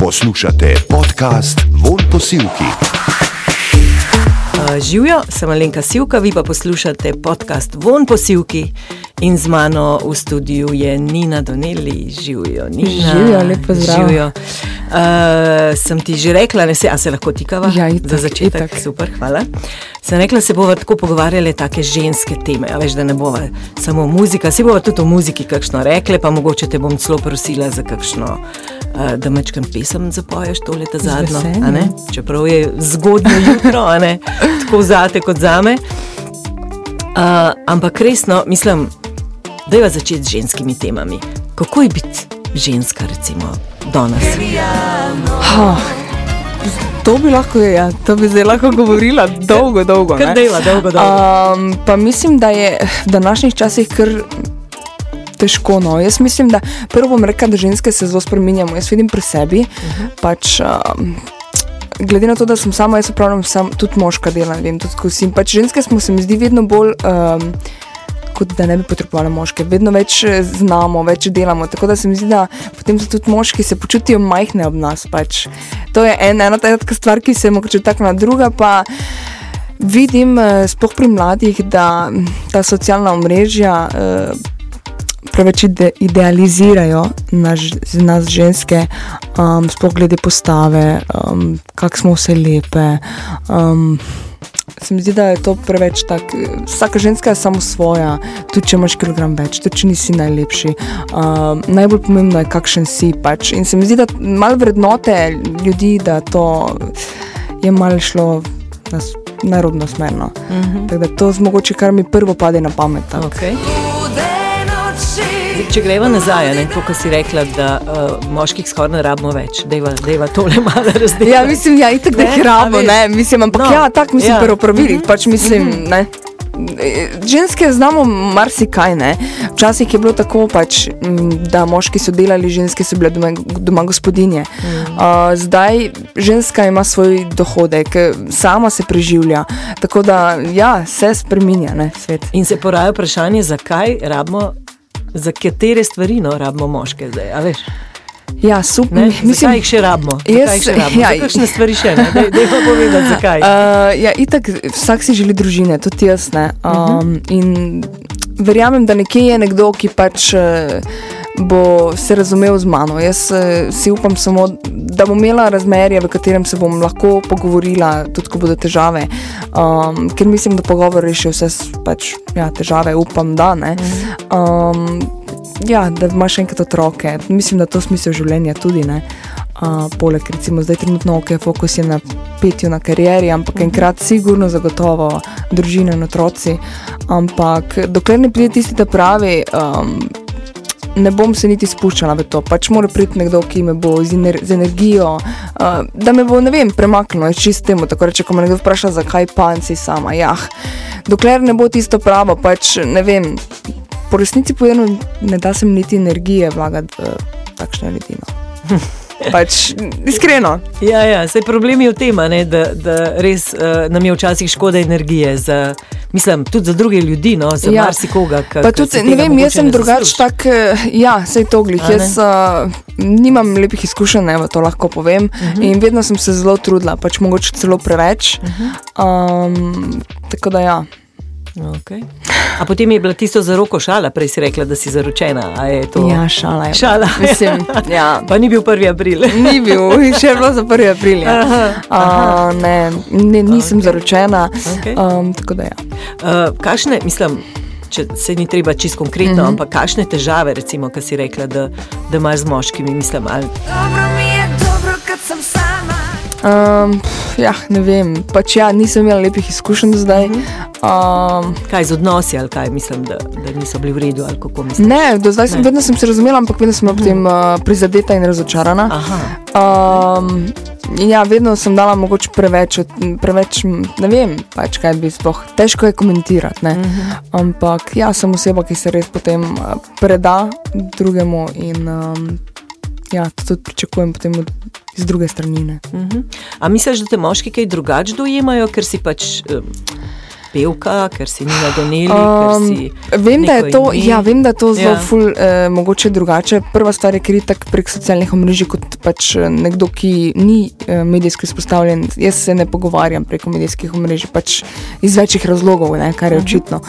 Poslušate podcast Von Posilki. Uh, Živijo, sem Alenka Sivka, vi pa poslušate podcast Von Posilki in z mano v studiu je Nina Doneli, živijo Nina. Živjo, lep pozdrav. Živjo. Uh, sem ti že rekla, ne se, a se lahko tikava? Ja, itak, Za začetek, itak. super, hvala. Sem rekla, se bomo tako pogovarjali, take ženske teme, a veš, da ne bova samo muzika, se bomo tudi o muziki kakšno rekle, pa mogoče te bom celo prosila za kakšno, uh, da mečkam pesem zapoješ tole ta zadnjo? Čeprav je zgodnje jutro, tako zate kot zame. Uh, ampak resno, mislim, da je začeti z ženskimi temami. Kako je biti ženska, recimo, danes? Ha, to bi lahko, ja, to bi zdaj lahko govorila dolgo, dolgo. Kar dela, dolgo, dolgo. Um, pa mislim, da je v današnjih časih kar težko. No. Jaz mislim, da prvo bom rekla, da ženske se zelo spreminjamo. Jaz vidim pri sebi. Uh -huh. pač, um, Glede na to, da sem sama, jaz upravljam sam, tudi moška dela, vem, tudi ko sem. Pač ženske smo se mi zdi vedno bolj, um, kot da ne bi potrebovali moške. Vedno več eh, znamo, več delamo. Tako da se mi zdi, da potem so tudi moški se počutijo majhne ob nas. Pač. To je en, ena taka stvar, ki se mogoče takna, druga pa. Vidim, eh, sploh pri mladih, da mm, ta socialna omrežja eh, preveč ide, idealizirajo naš, nas ženske, um, sploh glede postave, um, kako smo vse lepe. Um, Se mi zdi, da je to preveč tako. Vsaka ženska je samo svoja, tudi če imaš kilogram več, tudi če nisi najlepši. Um, najbolj pomembno je, kakšen si. Pač. In se mi zdi, da malo vrednote ljudi, da to je malo šlo na narodno smerno. Uh -huh. Tako da to mogoče kar mi prvo pade na pamet. tako. Okay. Če greva nazaj, ne, to, kar si rekla, da uh, moških skoraj ne rabimo več, dejva, dejva tole malo razdeliti. Ja, mislim, ja, itak da Ne, jih rabo, ne, mislim, ampak No, ja, tako mislim, ja. ja. prvo pravilih, Mhm. pač mislim, ne. Ženske znamo marsikaj, ne. Včasih je bilo tako, pač, m, da moški so delali, ženske so bile doma, doma gospodinje. Uh, zdaj ženska ima svoj dohodek, sama se preživlja. Tako da, ja, se spreminja, ne, svet. In se poraja vprašanje, zakaj rabimo, za katere stvari no, rabimo moške zdaj. a veš? Ja, super. Ne? Mislim, zakaj jih še rabimo? Jaz- jih še rabimo? ja, kakšne stvari še ne? Dej, dej povedati, zakaj. Uh, ja, itak, vsak si želi družine, tudi jaz. Ne? Um, uh -huh. In verjamem, da nekje je nekdo, ki pač uh, bo se razumel z mano. Jaz uh, si upam samo, da bom imela razmerje, v katerem se bom lahko pogovorila, tudi ko bodo težave. Um, ker mislim, da pogovor reši vse pač, ja, težave, upam, da ne. Um, ja, da imaš enkrat otroke. Mislim, da to je smisel življenja tudi. Ne? Uh, poleg recimo zdaj trenutno ok, fokus je na petju, na karieri, ampak enkrat sigurno zagotovo družina in otroci. Ampak dokler ne pride tisti, ta pravi. Um, Ne bom se niti spuščala v to. Pač mora priti nekdo, ki me bo z, ener z energijo, uh, da me bo, ne vem, premaknilo, je čisto temu. Tako reče, ko me nekdo vpraša, zakaj pa si sama. Ja, dokler ne bo tisto pravo, pač ne vem. Po resnici povedano, ne da se mi niti energije vlagati v takšne ljudi. No. Pač iskreno. Ja, ja, saj problem je v tem, a ne, da, da res uh, nam je včasih škoda energije, za, mislim, tudi za druge ljudi, no, za ja. Marsikoga. ka- Pa tudi, ne vem, jaz sem ne drugač zasluži. tak, eh, ja, sej to glih. Ne? Jaz uh, nimam lepih izkušenj, evo, to lahko povem. Uh Mhm. -huh. In vedno sem se zelo trudila, pač mogoče celo preveč. Uh Mhm. -huh. um, tako da ja. Okay. A potem je bila tisto za roko šala, prej si rekla, da si zaročena. a je To... Ja, šala je. Šala. Mislim, ja. Pa ni bil 1. april. Ni bil, še je bilo za 1. april. Ja. Uh, ne, ne, nisem okay. zaročena. Okej. Um, tako da ja. Uh, kakšne, mislim, če se ni treba čisto konkretno, mm Mhm. -hmm. ampak kakšne težave, recimo, ki si rekla, da, da imaš z moškimi, mislim, ali Dobro mi je dobro, kad sam sama. Um, ja, ne vem, pač ja, nisem imela lepih izkušenj do zdaj. Mhm. Um, kaj z odnosi, ali kaj mislim, da, da niso bili v redu, ali kako mislim. Ne, do zdaj sem vedno sem se razumela, ampak vedno sem bila potem uh, prizadeta in razočarana. Aha, Um, ja, vedno sem dala mogoče preveč, preveč ne vem, pač kaj bi sploh. Težko je komentirati, ne. Ampak ja, sem oseba, ki se res potem uh, preda drugemu in um, ja, to tudi pričakujem potem od, iz druge strani. Ne. uh -huh. A misliš, da te moški kaj drugače dojemajo, ker si pač. Um, pevka, ker si Nina Doneli, ker Um, si. vem, da je to, ime. ja, vem, da je to zelo Ja. ful, eh, mogoče drugače. Prva stvar je kritik prek socialnih omrežij kot pač eh, nekdo, ki ni eh, medijsko izpostavljen. Jaz se ne pogovarjam preko medijskih omrežij, pač iz večjih razlogov, ne, kar je Mhm. očitno.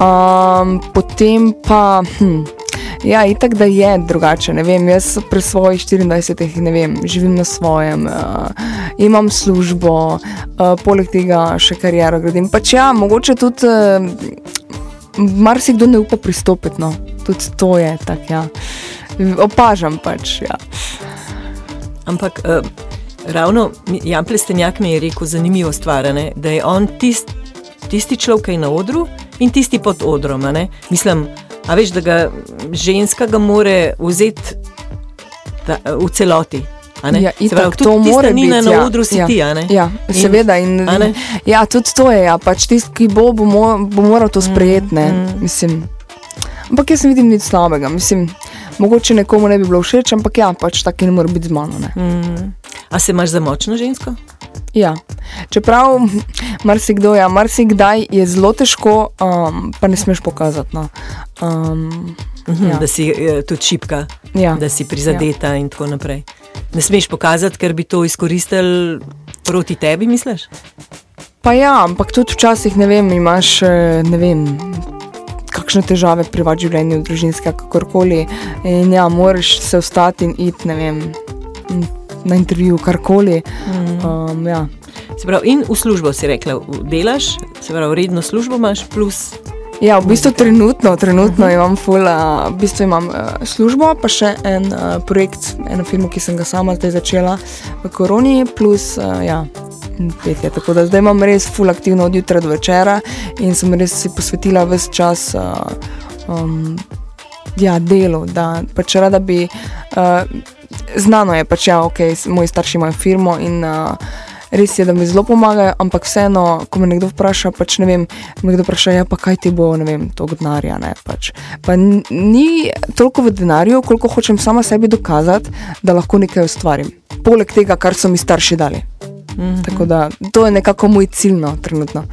Um, potem pa. Hm, Ja, itak da je drugače. Ne vem, jaz pri svojih 24-ih ne vem, živim na svojem, uh, imam službo, uh, poleg tega še kariero gradim. Pač ja, mogoče tudi uh, marsikdo ne upa pristopiti. No. Tudi to je tako. Ja. Opažam pač. Ja. Ampak uh, ravno Jan Plestenjak mi je rekel zanimivo stvar, ne, da je on tist, tisti človek, ki je na odru in tisti pod odrom. Mislim, a veš, da ga ženska ga more vzeti ta, v celoti. Ja, Se itak, pravi, to tista mora Nina biti, na ja. odru si Ja. ti? Ja, In- seveda. In, ne? ja, tudi to je. Ja. Pač tisti, ki bo, bo, mo, bo moral to sprejeti. Mm, mm. Ampak jaz ne vidim nič slabega. Mislim, mogoče nekomu ne bi bilo všeč, ampak ja, pač taki ne more biti z mano. Mm. A se imaš za močno žensko? Ja. Čeprav marsikdo, ja, marsikdaj je zelo težko, um, pa ne smeš pokazati. No. Um, Mhm, Ja. Da si eh, tudi šipka, ja. da si prizadeta ja. in tako naprej. Ne smeš pokazati, ker bi to izkoristili proti tebi, misliš? Pa ja, ampak tudi včasih ne vem, imaš eh, ne vem. Kakšne težave pri vaš življenju, družinske, kakorkoli. In ja, moraš se vstati in iti, ne vem, m, na intervju, karkoli. Um, ja. Se pravi, in v službo si rekla, delaš, se pravi, redno službo imaš, plus ja, v bistvu trenutno, trenutno imam ful, uh, v bistvu imam uh, službo, pa še en uh, projekt, eno firmo, ki sem ga sama zdaj začela v koroni, plus uh, ja. Petje. Tako da zdaj imam res full aktivno od jutra do večera in sem res si posvetila ves čas uh, um, ja, delu. Da pač rada bi, uh, znano je pač, ja, ok, moji starši imajo firmo in uh, res je, da mi zelo pomagajo, ampak vseeno, ko me nekdo vpraša, pač ne vem, me kdo vpraša, ja, pa kaj ti bo, ne vem, to denarja. Ne, pač. Pa ni toliko v denarju, koliko hočem sama sebi dokazati, da lahko nekaj ustvarim. Poleg tega, kar so mi starši dali. -hmm. Tako da to je nekako moj cilj no, trenutno.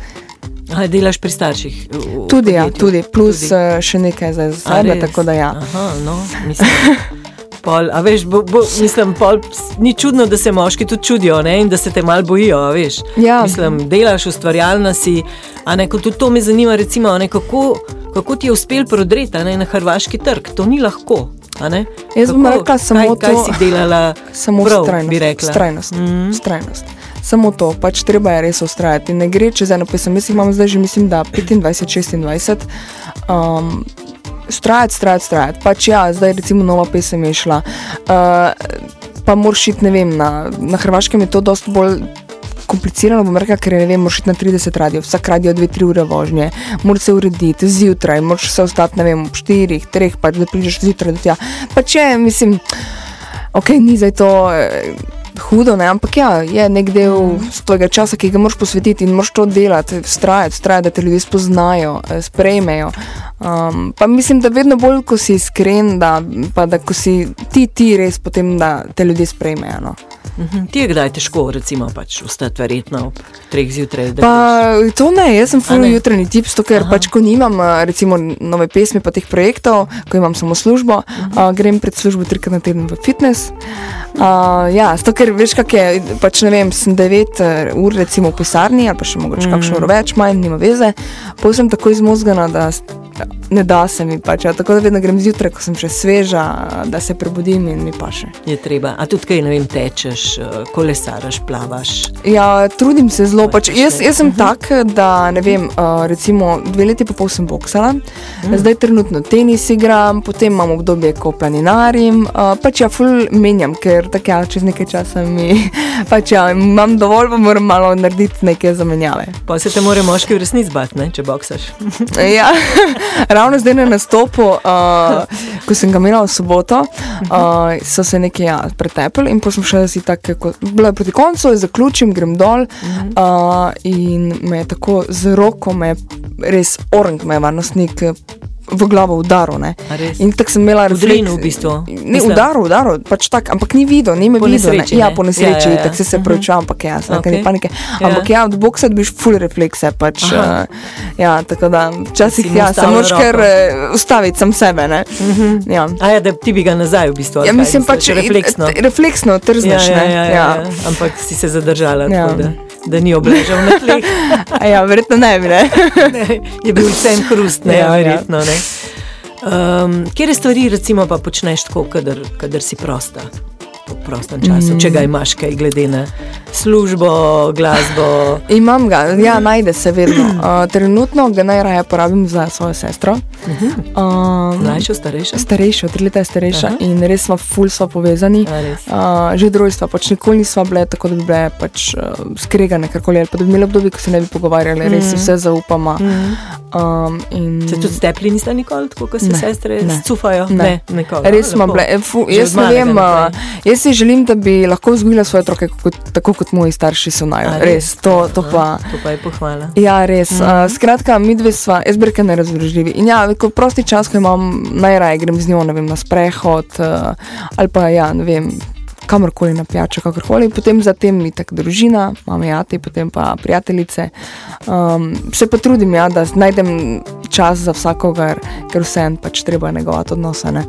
aha, delaš pri starših. v- v Tudi, ja, podjetju? tudi, plus Tudi. tudi. še nekaj za sebe, res? tako da ja. Aha, no, mislim. Pol, a veš, bo, bo, mislim, pol, ni čudno, da se moški tudi čudijo ne, in da se te mal bojijo. Veš. Ja. Mislim, delaš ustvarjalna si. Ne, tudi to me zanima, recimo, ne, kako, kako ti je uspel prodreti ne, na hrvaški trg. To ni lahko. Jaz bom rekla samo kaj, to- Kaj si delala? Samo prav, strajnost. Strajnost. Mhm. strajnost. Samo to, pač treba je res ustrajati. Ne gre čez eno pesem. Jaz jih imam zdaj že, mislim, da 25-26. Um, Strajati, strajati, strajati. Pač ja, zdaj recimo nova pesem je šla. Uh, pa moraš iti, ne vem, na, na Hrvaškem je to dosti bolj. Komplicirano bom rekla, ker je, ne vem, moraš iti na 30 radio, vsak radio 2-3 ure vožnje, moraš se urediti zjutraj, moraš se ostati, ne vem, ob 4, 3, pač da prideš zjutraj do tja. Pač je, mislim, ok, ni zdaj to eh, hudo, ne, ampak ja, je nek del tvojega časa, ki ga moraš posvetiti in moraš to delati, vztrajati, vztrajati, da te ljudje spoznajo, eh, sprejmejo. Um, pa mislim, da vedno bolj, ko si iskren, da, pa da ko si ti, ti res potem, da te ljudje sprejmejo. No. Mhm. Ti je kdaj težko, recimo, pač vstati verjetno ob treh zjutraj. Pa greš? to ne, jaz sem full jutranji tip, zato ker pač, ko nimam eh, recimo nove pesmi pa teh projektov, ko imam samo službo, -huh. uh, grem pred službo trikrat na teden v fitness. Uh, ja, zato ker veš, kak je, pač ne vem, sem 9 eh, ur recimo v pisarni ali pa še mogoče mm. kakšno uro več, manj, nima veze, pa sem tako izmozgana, da ne da se mi pač, ja, tako da vedno grem zjutraj, ko sem še sveža, da se prebudim in mi paše. Je treba. A tudi kaj, ne vem, tečeš, eh, kolesaraš, plavaš. Ja, trudim se zelo. Pač, jaz, jaz sem tak, da ne vem, uh, recimo dve leti pa pol sem boksala, mm. zdaj trenutno tenis igram, potem imam obdobje, ko planinarim, uh, pač ja, ful menjam, ker tako ja, čez nekaj časa mi, pač ja, imam dovolj, pa moram malo narediti neke zamenjave. Pa se te more moški v resnici bati, ne, če boksaš. Ja, ravno zdaj na nastopu, uh, ko sem ga imela v soboto, uh, so se nekaj ja, pretepli in potem še si tako, bilo je proti koncu, zaključim, grem dol uh, in me je tako z roko, me je res orang, me je varnostnik. Eh, v glavo udaril. In tako sem imela Udrinu v bistvu. Ne, Mislim- udaril, udaril, pač tak, ampak ni videl, ni me Po videl. nesreči, ne. Ja, ne? po nesreči, Ja, ja, ja. tako se se Mhm. pravičujem, ampak ja, sem okay. Okej. panike. Ja. Ampak ja, od boksa dobiš full reflekse, pač, Aha. uh, ja, tako da včasih ja, sem ustavila moč kar uh, ustaviti sam sebe, ne. Ja. A ja, da ti bi ga nazaj v bistvu. Ja, mislim pač refleksno. t- refleksno Ja, trzneš, ja, ne. ja, ja, ja. Ampak si se zadržala, Ja. Da, ni obležal na tleh. A ja, verjetno ne bi, ne. Ne, je bil vsem hrust, ne, Ja, ja, ja. verjetno. Ne. Um, Kje stvari recimo pa počneš tako, kadar, kadar si prosta? V prostem času, mm. če ga imaš, kaj glede na službo, glasbo. Imam ga, ja, najde se vedno. Uh, trenutno ga najraje porabim za svojo sestro. Um, Mlajšo, starejšo? starejšo, tri leta je starejša Aha. in res smo ful smo povezani. A? Uh, že od rojstva pač nikoli nismo bile tako, da bi bile pač, uh, skregane, karkoli, ali pa da bi imeli obdobje, ko se ne bi pogovarjali, res si vse zaupamo. Um, in- Se tudi stepli niste nikoli, tako kot se Ne, sestre ne. cufajo? Ne. nikoli. Res smo bile. Fu, jaz ne vem, uh, jaz si želim, da bi lahko vzgojila svoje otroke kot, tako, kot moji starši so naj. A, Res, to, to Aha, pa. To pa je pohvala. Ja, res. Mm -hmm. uh, skratka, mi dve sva, jaz brke nerazložljivi. In ja, ko prosti čas, ko imam, najraje grem z njo ne vem, na sprehod uh, ali pa ja, ne vem. Kamorkoli na pijačo, kakorkoli, potem zatem mi tako družina, imam jati, potem pa prijateljice. Um, se pa trudim, ja, da najdem čas za vsakogar, ker vseeno pač treba negovati odnose. Ne?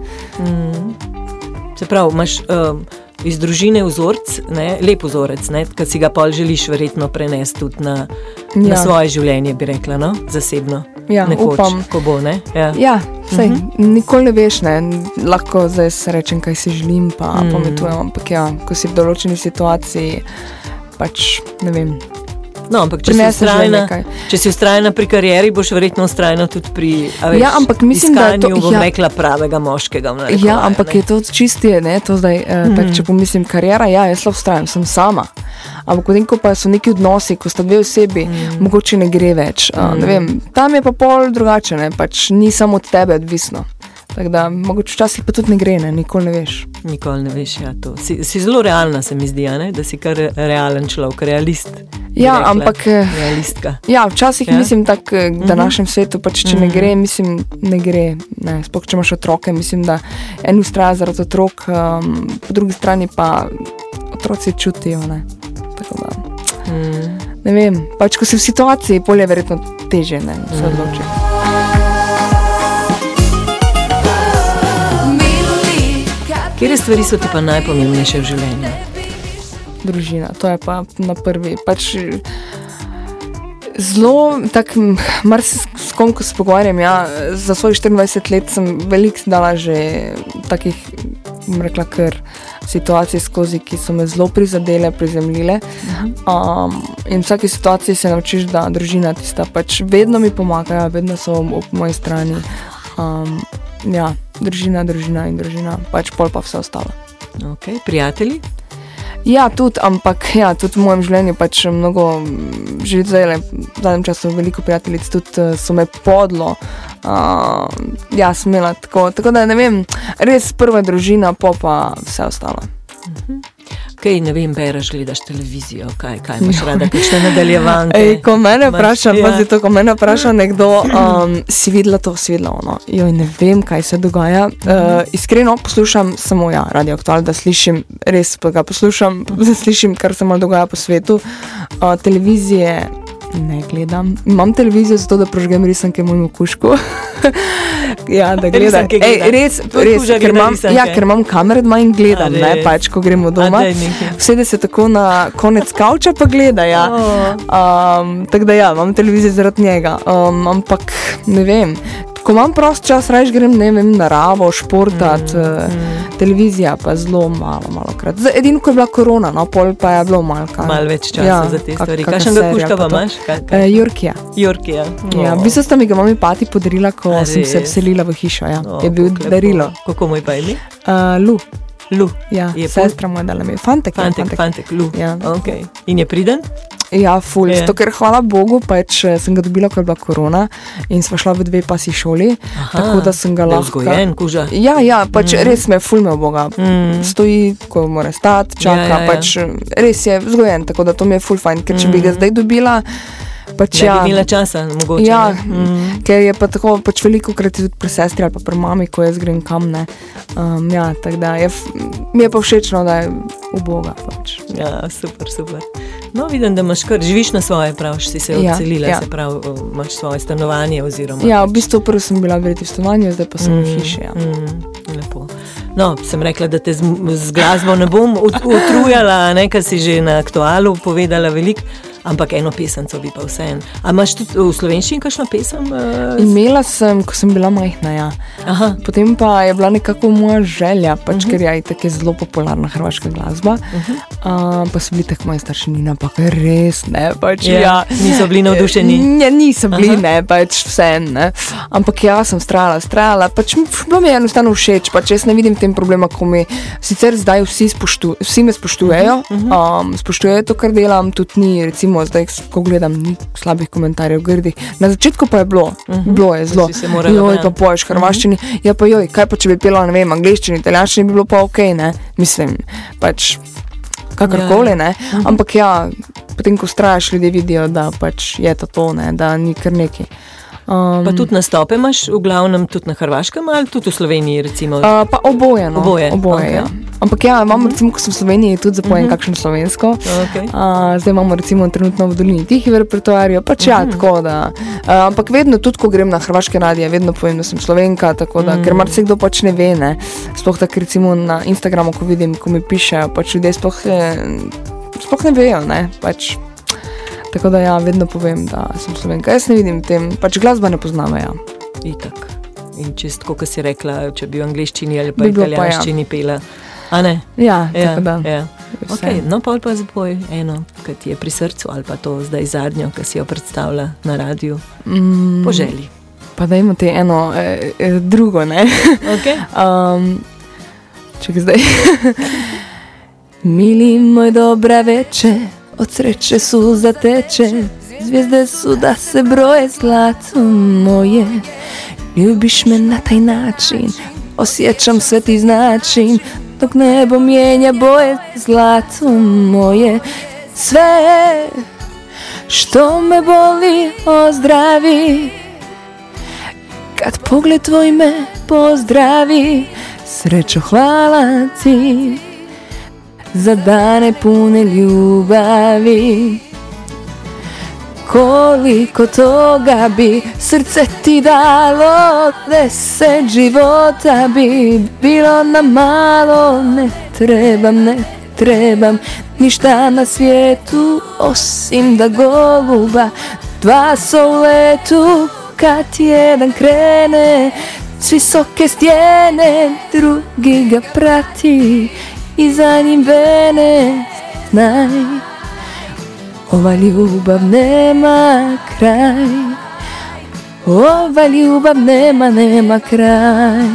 Se pravi, imaš um, iz družine vzorec, ne, lep vzorec, ki si ga pol želiš verjetno prenesti tudi na, ja. na svoje življenje, bi rekla, no? zasebno. Ja, Nekoč, upam. ko bo. Ne? Ja. Ja, sej, uh -huh. nikoli ne veš, ne. lahko zdaj rečem, kaj si želim, pa mm. pametujem, ampak ja, ko si v določeni situaciji, pač ne vem. No, ampak če si, Prineseš le ustrajna, če si ustrajna pri karieri, boš verjetno ustrajna tudi pri a veš, Ja, ampak mislim, da to- bom ja. rekla, pravega moškega. v Ja, ampak ne. je to čistije, ne, to zdaj, eh, mm. tak, če pomislim, karijera, ja, jaz lahko vztrajam, sem sama. Ampak potem, ko pa so neki odnosi, ko sta dve osebi, mm. mogoče ne gre več. Uh, ne vem, tam je pa pol drugače, ne, pač ni samo od tebe odvisno. Tako da, mogoče včasih pa tudi ne gre, ne, nikoli ne veš. Nikoli ne veš, ja, to. Si, si zelo realna, se mi zdi, ne? da si kar realen človek, realist. Ja, rekla. ampak, eh, Realistka. Ja, včasih Ja. mislim, da v današnjem svetu, pač, če mm. ne gre, mislim, ne gre. Ne, sploh če imaš otroke, mislim, da en ustraja zaradi otrok, um, po drugi strani pa otroci čutijo. Ne. Tako da, Mm. ne vem, pač ko si v situaciji, polje je verjetno teže, ne se odloči. Kje stvari so ti pa najpomembnejše v življenju? Družina, to je pa na prvi. Pač, Zelo, tako, mar se s kom ko se pogovarjam. Ja, za svojih 24 let sem veliko dala že takih, bom rekla, kar situacij skozi, ki so me zelo prizadele, prizemljile. Um, in v vsaki situaciji se naučiš, da družina tista pač vedno mi pomaga, vedno so ob moji strani. Um, ja, družina, družina in družina, pač pol pa vse ostalo. Okay. Prijatelji? Ja, tudi, ampak ja, tudi v mojem življenju pač mnogo, že zdaj, le, v zadnjem času, veliko prijateljic tudi uh, so me podlo. Uh, ja, smela tako. Tako da ne vem, res prva družina, pa pa vse ostalo. Kaj ne vem, bereš, gledaš televizijo, kaj, kaj imaš rada, kakšne nadaljevanke. Ej, ko mene vpraša, ja. pazi to, ko mene vpraša nekdo, um, si videla to, si videla ono. Joj, ne vem, kaj se dogaja. Uh, iskreno poslušam samo ja, radio aktual, da slišim, res pa ga poslušam, da slišim, kar se malo dogaja po svetu. Uh, televizije ne gledam. Imam televizijo zato, da prožgem risanke mojemu kušku. ja, da gledam. Risanke Ej, gleda. res, res, ker gleda imam, ja, ker imam kamere doma in gledam, A ne, pač, ko gremo doma. Vsede se tako na konec kavča, pa gleda. Ja. Um, tako da ja, imam televizijo zaradi njega. Um, ampak ne vem. Ko imam prost čas, raje grem ne vem, naravo, športat, mm, mm. televizija pa zelo malo, malo krat. Zdaj, edino, ko je bila korona, no, pol pa je bilo malo kaj. Malo več časa ja, za te kak- stvari. kaka Kakšnega kuška pa imaš? Eh, Jurkija. Jurkija. Ja, v bistvu sta mi ga mami pati podarila, ko A sem se res? vselila v hišo. Ja. O, je bil lepo. darilo. Kako mu je pa ime? Uh, Lu, Lu. ja, Je sestra moja dala mi. Fantek, ja, Fantek, fantek, Lu. Ja. Okay. In je priden? Ja, ful. Je. Zato, ker hvala Bogu, pač eh, sem ga dobila, ko je bila korona in sva šla v dve pasi šoli. Aha, tako da sem ga lahko. vzgojen, kuža. Ja, ja, pač mm. res me je fulme Boga. Mm. Stoji, ko mora stati, čaka. Ja, ja, ja. Pač, res je vzgojen, tako da to mi je ful fajn. Ker če bi ga zdaj dobila, pač ja. imela časa, mogoče. Ja. Mm. ker je pa tako, pač veliko krat tudi pri sestri ali pa pri mami, ko jaz grem kam ne. Um, ja, tako da je, mi je pa všeč, no, da je uboga. Pač. Ja, super, super. No, vidim, da imaš kar, živiš na svoje, praviš, si se Ja, odselila, ja. se pravi, imaš svoje stanovanje oziroma. Ja, v bistvu prvo sem bila verjeti v stanovanju, zdaj pa sem v hiši. Ja. Mm, lepo. No, sem rekla, da te z, z glasbo ne bom ut- utrujala, ne, ker si že na aktualu povedala veliko, ampak eno pesemco bi pa vseeno. A imaš tudi v slovenščini kakšno pesem? Uh, Imela sem, ko sem bila majhna. Ja. Aha, Potem pa je bila nekako moja želja, pač, Mhm. uh -huh. ker je tako zelo popularna hrvaška glasba. Uh -huh. uh, pa so bili tako moji starši, Nina, pa res ne. Pač, Ja, ja, niso bili navdušeni? Ne, niso bili, Aha. Ne, pač vse. Ne. Ampak jaz sem strala, strala. Pač, bilo mi je enostavno všeč, pač jaz ne vidim tem problema, ko mi sicer zdaj vsi, spoštu, vsi me spoštujejo, Mhm, um, spoštujejo to, kar delam, tudi ni, recimo, zdaj, ko gledam, ni slabih komentarjev, grdih. Na začetku pa je bilo, uh -huh. bilo je zelo. Mhm. Joj, braniti. pa poješ hrvaščini. Uh -huh. Ja, pa joj, kaj pa če bi pela, ne vem, angliščini, italijanščini, bi bilo pa ok, ne. Mislim, pač kakorkoli, ne. Ampak ja, potem, ko ustrajaš, ljudje vidijo, da pač je to to, ne, da ni kar neki. Um, pa tudi nastope imaš, v glavnem tudi na Hrvaškem ali tudi v Sloveniji, recimo. Uh, pa oboje. No. Oboje, oboje okej. ja. Ampak ja, imamo, recimo, ko sem v Sloveniji, tudi zapojem uh -huh. kakšno slovensko. Okay. Uh, zdaj imamo recimo trenutno v Dolini tihi v repertoarju, pač ja, Mhm. tako da. Uh, ampak vedno, tudi ko grem na hrvaške radije, vedno povem, da sem slovenka, tako da, Mhm. ker marsikdo pač ne ve, ne. Sploh tako recimo na Instagramu, ko vidim, ko mi pišejo, pač ljudje sploh, eh, sploh ne vejo, ne. Pač, tako da ja, vedno povem, da sem slovenka. Jaz ne vidim tem, pač glasba ne poznam, ja. Itak. In čist, kot si rekla, če bi v angliščini ali pa Bi bilo pa, ja. italijanščini pela. A ne? Ja, Ja, da. ja. Okay, no, pa pa zapoj eno, ki ti je pri srcu, ali pa to zdaj zadnjo, ki si jo predstavlja na radiju. Mm, Po želji. Pa da imate eno eh, eh, drugo. Okay. Um, čekaj zdaj. Mili moj dobra veče, od sreče suza teče, zvijezde su da se broje zlato moje. Ljubiš me na taj način, osjećam sve ti značim, dok nebo mijenja boje zlato moje. Sve što me boli ozdravi, kad pogled tvoj me pozdravi, srećo hvala ti za dane pune ljubavi. Koliko toga bi srce ti dalo, deset života bi bilo na malo, ne trebam, ne trebam ništa na svijetu osim da goluba, dva su u letu. Kad jedan krene s visoke stijene, drugi ga prati і за ним вене знай, ова любов нема край, ова любов нема, нема край.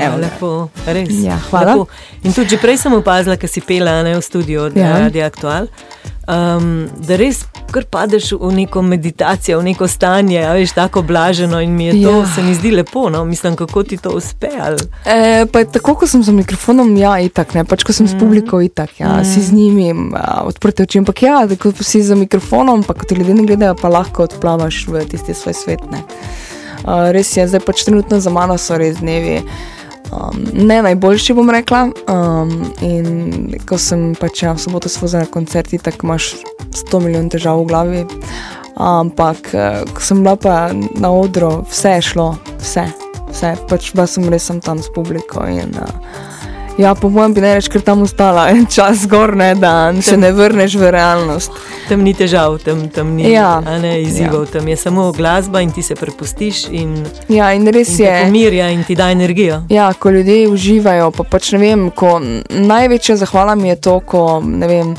Evo lepo, res. Ja, hvala. Lepo. In tudi že prej sem opazila, ker si pela ne, v studiu od ja. Ja. Radia Aktual, um, da res kar padeš v neko meditacijo, v neko stanje, a veš, tako blaženo in mi je to, Ja. se mi zdi lepo, no, mislim, kako ti to uspe. Ali, E, pa tako, ko sem za mikrofonom, ja, itak, ne, pač ko sem s publiko, itak, ja, si z njimi, a, odprte oči, ampak ja, ko si za mikrofonom, pa ko te ljudje ne gledajo, pa lahko odplavaš v tisti svoj svet, ne. A, res je, zdaj pač trenutno za mano so res dnevi. Um, ne najboljši, bom rekla. Um, in ko sem pač ja, v soboto svozila na koncert, tako imaš 100 milijonov težav v glavi. Ampak, eh, ko sem bila pa na odru, vse je šlo, vse, vse. Pač bila sem res tam s publiko. In, uh, ja, po mojem bi ne reč, ker tam ostala en čas zgor, ne, da se ne vrneš v realnost. tam ni težav, tam, tam ni Ja. ne, izzivov, ja. tam je samo glasba in ti se prepustiš in, Ja, in res in je. pomirja in ti da energijo. Ja, ko ljudje uživajo, pa pač ne vem, ko največja zahvala mi je to, ko ne vem.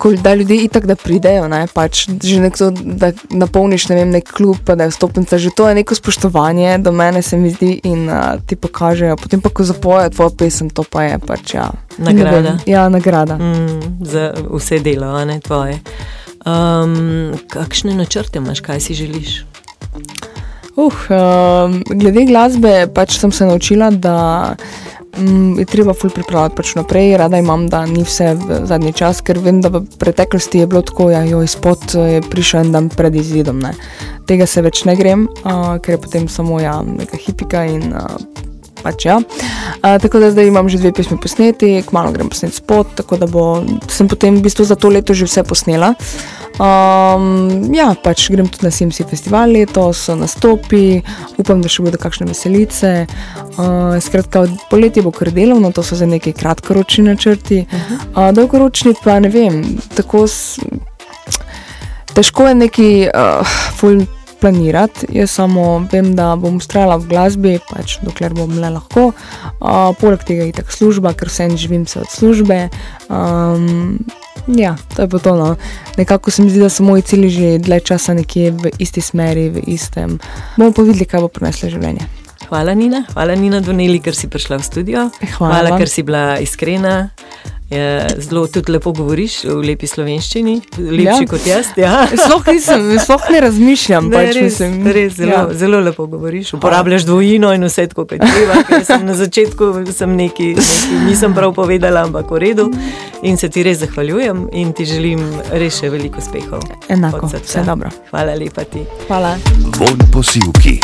Ko, da ljudje itak da pridejo, ne, pač že nekdo, da napolniš ne vem, nek klub, pa da je vstopnica, že to je neko spoštovanje do mene, se mi zdi, in uh, ti pokažejo. Potem pa, ko zapojejo tvojo pesem, to pa je pač ja. ne Nagrada. vem, Ja, nagrada. Mm, za vse delo, a ne tvoje. Um, kakšne načrte imaš, kaj si želiš? Uh, um, glede glasbe, pač sem se naučila, da mm, je treba ful pripravljati pač naprej. Rada imam, da ni vse v zadnji čas, ker vem, da v preteklosti je bilo tako, da je izpod je prišel en dan pred izidom. Ne. Tega se več ne grem, uh, ker je potem samo ja, neka hipika in uh, pač ja. Uh, tako da zdaj imam že dve pesmi posneti, kmalo grem posnet spot, tako da bo, sem potem v bistvu za to leto že vse posnela. Um, ja, pač grem tudi na Simsi festival letos, nastopi, upam, da še bodo kakšne veselice. Uh, skratka, poletje bo kar delovno, to so za neki kratkoročni načrti. Uh, dolgoročni pa ne vem, tako s, težko je neki uh, ful planirati. Jaz samo vem, da bom ustrajala v glasbi, pač dokler bom le lahko. Uh, poleg tega je tako služba, ker vse živim se od službe. Um, ja, to je pa to. No. Nekako se mi zdi, da so moji cilji že dlje časa nekje v isti smeri, v istem. Bomo pa videli, kaj bo prineslo življenje. Hvala, Nina. Hvala, Nina Doneli, ker si prišla v studio. Hvala Hvala ker si bila iskrena. Je, zelo tudi lepo govoriš v lepi slovenščini, lepši Ja. kot jaz. Ja. Sploh nisem, sploh ne razmišljam. Ne, pač, res, mislim, res zelo, ja. ja. zelo lepo govoriš. Uporabljaš dvojino in vse tako, kot treba. Na začetku sem neki, neki, nisem prav povedala, ampak v redu. In se ti res zahvaljujem in ti želim res še veliko uspehov. Enako, vse dobro. Hvala lepa ti. Hvala. Von posilki.